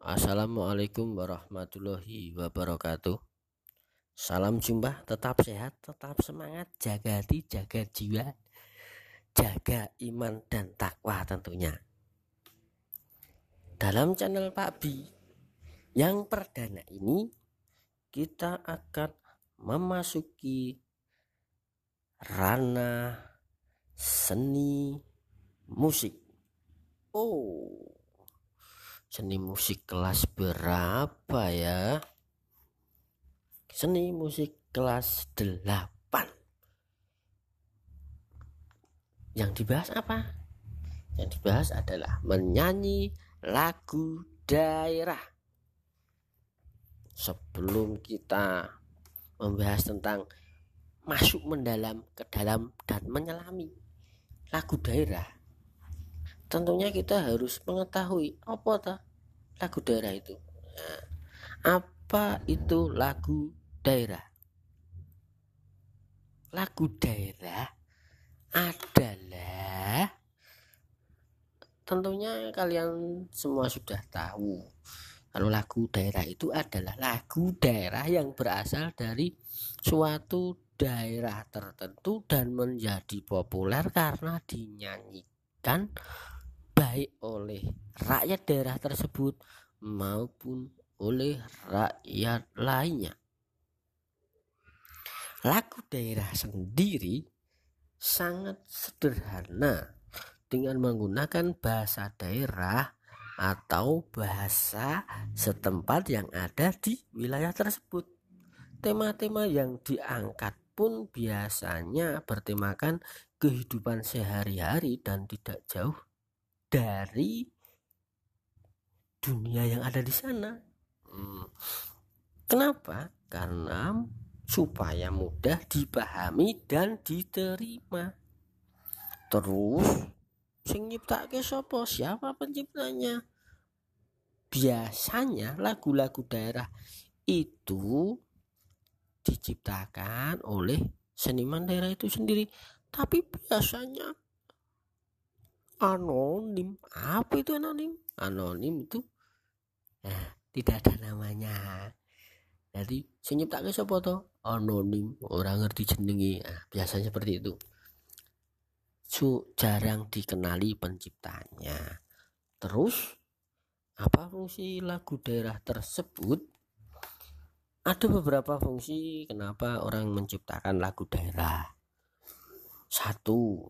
Assalamualaikum warahmatullahi wabarakatuh. Salam jumpa, tetap sehat, tetap semangat, jaga hati, jaga jiwa, jaga iman dan takwa tentunya. Dalam channel Pak Bi yang perdana ini kita akan memasuki ranah seni musik. Oh, seni musik kelas berapa ya? Seni musik kelas 8 yang dibahas apa? Yang dibahas adalah menyanyi lagu daerah. Sebelum kita membahas tentang masuk mendalam ke dalam dan menyelami lagu daerah tentunya kita harus mengetahui apa ta lagu daerah itu. Nah, apa itu lagu daerah? Lagu daerah adalah tentunya kalian semua sudah tahu kalau lagu daerah itu adalah lagu daerah yang berasal dari suatu daerah tertentu dan menjadi populer karena dinyanyikan baik oleh rakyat daerah tersebut maupun oleh rakyat lainnya. Lagu daerah sendiri sangat sederhana dengan menggunakan bahasa daerah atau bahasa setempat yang ada di wilayah tersebut. Tema-tema yang diangkat pun biasanya bertemakan kehidupan sehari-hari dan tidak jauh dari dunia yang ada di sana. Hmm. Kenapa? Karena supaya mudah dipahami dan diterima. Terus sing nyiptake sapa? Siapa penciptanya? Biasanya lagu-lagu daerah itu diciptakan oleh seniman daerah itu sendiri. Tapi biasanya anonim. Apa itu anonim? Anonim itu nah tidak ada namanya. Jadi senyum tak ke to? Anonim. Orang ngerti jenengi nah, biasanya seperti itu. Su, jarang dikenali penciptanya. Terus apa fungsi lagu daerah tersebut? Ada beberapa fungsi kenapa orang menciptakan lagu daerah. Satu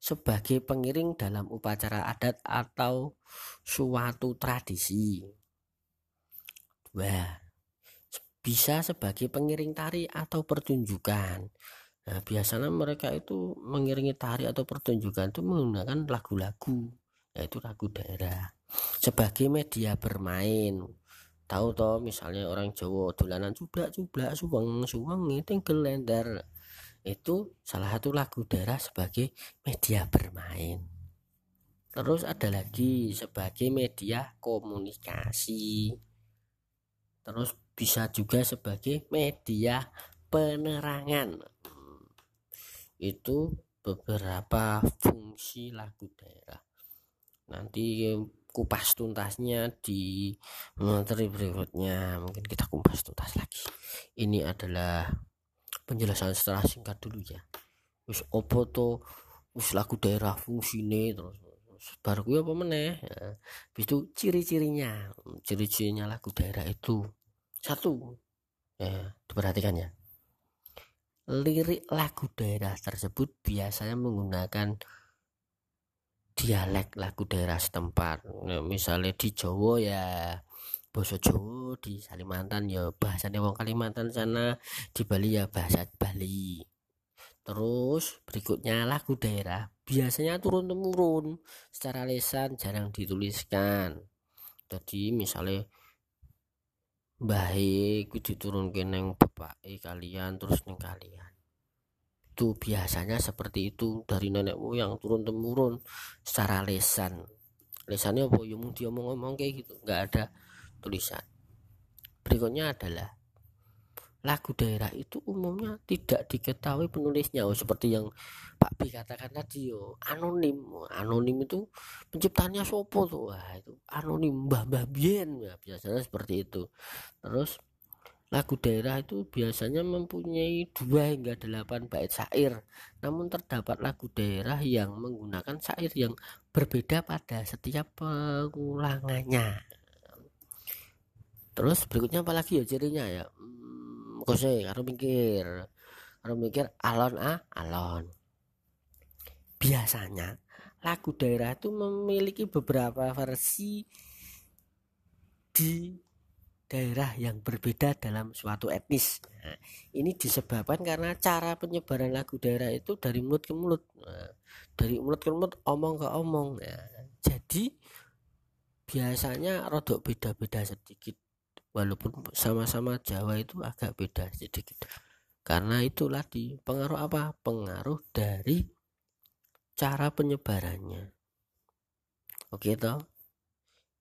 sebagai pengiring dalam upacara adat atau suatu tradisi. Wah, bisa sebagai pengiring tari atau pertunjukan. Nah, biasanya mereka itu mengiringi tari atau pertunjukan itu menggunakan lagu-lagu, yaitu lagu daerah. Sebagai media bermain, tahu toh misalnya orang Jawa dolanan cublak-cublak suweng suweng itu gelender itu salah satu lagu daerah sebagai media bermain. Terus ada lagi sebagai media komunikasi. Terus bisa juga sebagai media penerangan. Itu beberapa fungsi lagu daerah. Nanti kupas tuntasnya di materi berikutnya. Mungkin kita kupas tuntas lagi. Ini adalah penjelasan secara singkat dulu ya. Wis opo to? Wis lagu daerah fungsine terus baru gue apa meneh? Ya. itu ciri-cirinya ciri-cirinya lagu daerah itu. Satu. Ya diperhatikan ya. Lirik lagu daerah tersebut biasanya menggunakan dialek lagu daerah setempat. Nah, misalnya di Jawa ya Boso Jawa di Kalimantan. Ya bahasanya wong Kalimantan sana di Bali ya bahasa Bali. Terus berikutnya lagu daerah. Biasanya turun temurun secara lesan jarang dituliskan. Jadi misalnya baik diturunkan neng bapak kalian terus neng kalian. Itu biasanya seperti itu dari nenek moyang turun temurun secara lesan. Lesannya apa? Ya mau dia ngomong kayak gitu. Nggak ada tulisan. Berikutnya adalah lagu daerah itu umumnya tidak diketahui penulisnya. Oh seperti yang Pak B katakan tadi yo anonim. Anonim itu penciptanya sopo tuh? Wah itu anonim. Mbah mbah bien. Ya biasanya seperti itu. Terus lagu daerah itu biasanya mempunyai dua hingga delapan bait syair. Namun terdapat lagu daerah yang menggunakan syair yang berbeda pada setiap pengulangannya terus berikutnya apalagi ya cirinya ya? Kose karo mikir karo mikir alon ah alon. Biasanya lagu daerah itu memiliki beberapa versi di daerah yang berbeda dalam suatu etnis. Nah, ini disebabkan karena cara penyebaran lagu daerah itu dari mulut ke mulut, nah, dari mulut ke mulut, omong ke omong. Nah, jadi biasanya rodok beda-beda sedikit walaupun sama-sama Jawa itu agak beda sedikit. Karena itulah di pengaruh apa? Pengaruh dari cara penyebarannya. Oke toh?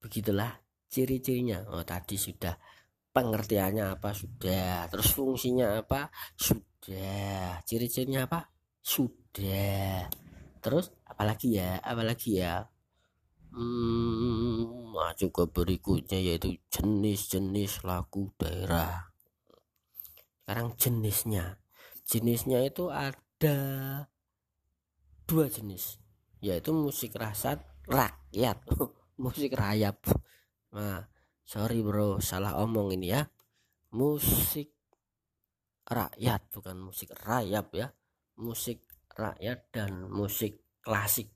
Begitulah ciri-cirinya. Oh tadi sudah pengertiannya apa? Sudah. Terus fungsinya apa? Sudah. Ciri-cirinya apa? Sudah. Terus apalagi ya? Apalagi ya Hmm, nah juga berikutnya yaitu jenis-jenis lagu daerah. Sekarang jenisnya. Jenisnya itu ada dua jenis, yaitu musik rasat rakyat, musik rayap. Nah, sorry bro, salah omong ini ya. Musik rakyat bukan musik rayap ya. Musik rakyat dan musik klasik.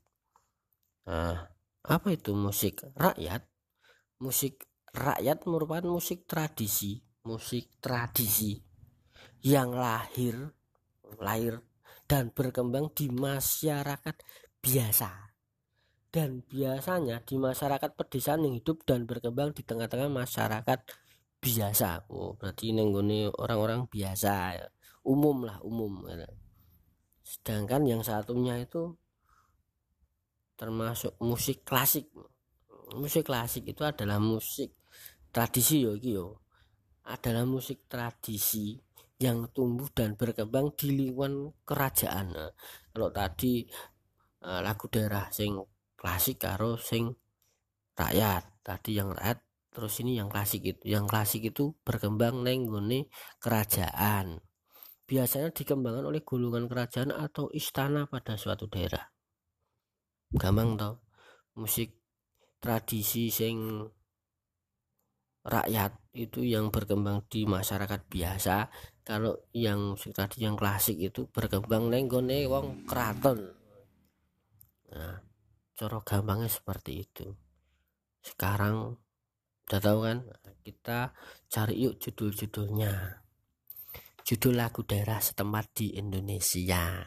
Nah, apa itu musik rakyat? Musik rakyat merupakan musik tradisi musik tradisi yang lahir lahir dan berkembang di masyarakat biasa. Dan biasanya di masyarakat pedesaan yang hidup dan berkembang di tengah-tengah masyarakat biasa. Oh berarti nenggone orang-orang biasa umum lah umum. Sedangkan yang satunya itu termasuk musik klasik. Musik klasik itu adalah musik tradisi yo yo. Adalah musik tradisi yang tumbuh dan berkembang di lingkungan kerajaan. Nah, kalau tadi uh, lagu daerah sing klasik karo sing rakyat. Tadi yang rakyat terus ini yang klasik itu. Yang klasik itu berkembang nenggone kerajaan. Biasanya dikembangkan oleh gulungan kerajaan atau istana pada suatu daerah gampang tau. Musik tradisi sing rakyat itu yang berkembang di masyarakat biasa kalau yang musik tadi yang klasik itu berkembang nenggone wong keraton nah coro gampangnya seperti itu. Sekarang udah tahu kan? Kita cari yuk judul-judulnya. Judul lagu daerah setempat di Indonesia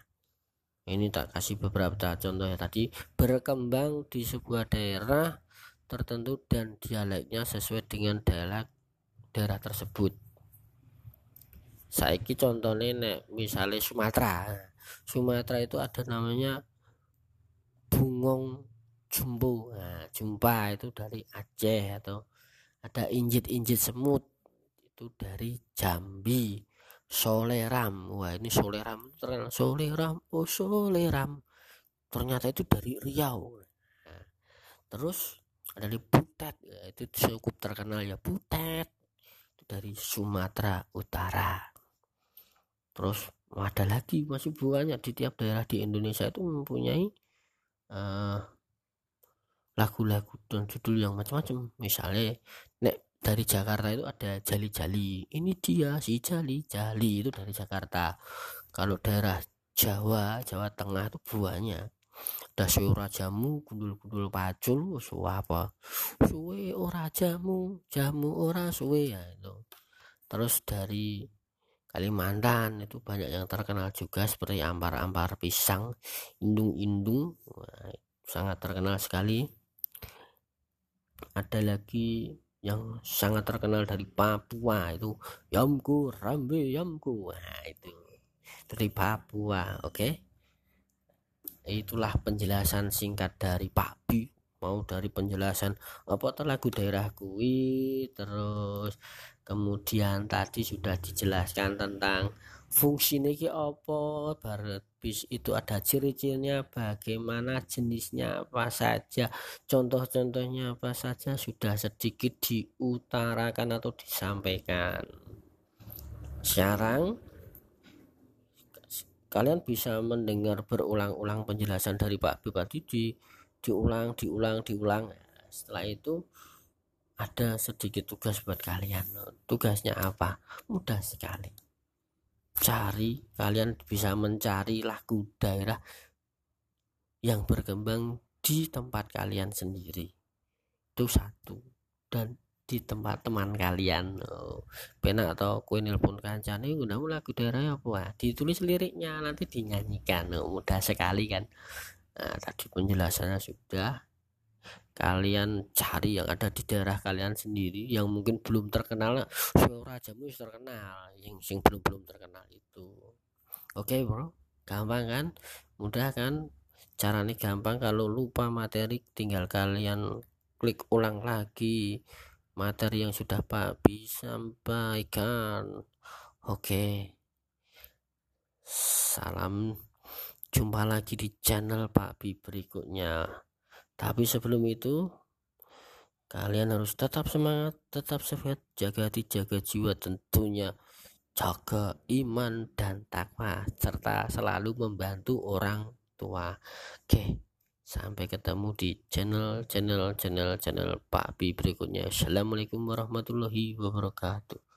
ini tak kasih beberapa contoh ya. Tadi berkembang di sebuah daerah tertentu dan dialeknya sesuai dengan daerah daerah tersebut. Saiki contohnya nek misalnya Sumatera. Sumatera itu ada namanya bungong jumbo. Nah, jumpa itu dari Aceh atau ada injit-injit semut itu dari Jambi Soleram. Wah ini Soleram terkenal Soleram oh Soleram. Ternyata itu dari Riau. Terus ada di Butet. Ya, itu cukup terkenal ya Butet. Itu dari Sumatera Utara. Terus ada lagi masih banyak di tiap daerah di Indonesia itu mempunyai uh, lagu-lagu dan judul yang macam-macam. Misalnya dari Jakarta itu ada jali-jali. Ini dia si jali-jali itu dari Jakarta. Kalau daerah Jawa Jawa Tengah itu buahnya. Ada suara jamu gundul-gundul pacul suwe apa? Suwe ora jamu jamu ora suwe ya itu. Terus dari Kalimantan itu banyak yang terkenal juga seperti ampar-ampar pisang indung-indung. Sangat terkenal sekali. Ada lagi yang sangat terkenal dari Papua itu Yamku Rambe Yamku. Nah, itu dari Papua oke? Okay? itulah penjelasan singkat dari Pak Bi. Mau dari penjelasan apa tuh lagu daerah kui terus. Kemudian tadi sudah dijelaskan tentang fungsi ini apa? Barat bis itu ada ciri-cirinya bagaimana jenisnya apa saja? Contoh-contohnya apa saja sudah sedikit diutarakan atau disampaikan. Sekarang kalian bisa mendengar berulang-ulang penjelasan dari Pak Bupati. Di diulang diulang diulang. Setelah itu ada sedikit tugas buat kalian. Tugasnya apa? Mudah sekali cari kalian bisa mencari lagu daerah yang berkembang di tempat kalian sendiri. Itu satu. Dan di tempat teman kalian. Oh, pena atau kue nelpon kancane udah lagu daerah apa? Ditulis liriknya nanti dinyanyikan. Oh, mudah sekali kan. Nah, tadi penjelasannya sudah kalian cari yang ada di daerah kalian sendiri yang mungkin belum terkenal suara jamu terkenal yang sing belum belum terkenal itu. Oke okay, bro? Gampang kan? Mudah kan? Caranya gampang kalau lupa materi tinggal kalian klik ulang lagi. Materi yang sudah Pak bisa sampaikan. Oke. Okay. salam. Jumpa lagi di channel Pak Bi berikutnya tapi sebelum itu kalian harus tetap semangat tetap sehat jaga hati jaga jiwa tentunya jaga iman dan takwa serta selalu membantu orang tua. Oke sampai ketemu di channel channel channel channel Pak Bi berikutnya. Assalamualaikum warahmatullahi wabarakatuh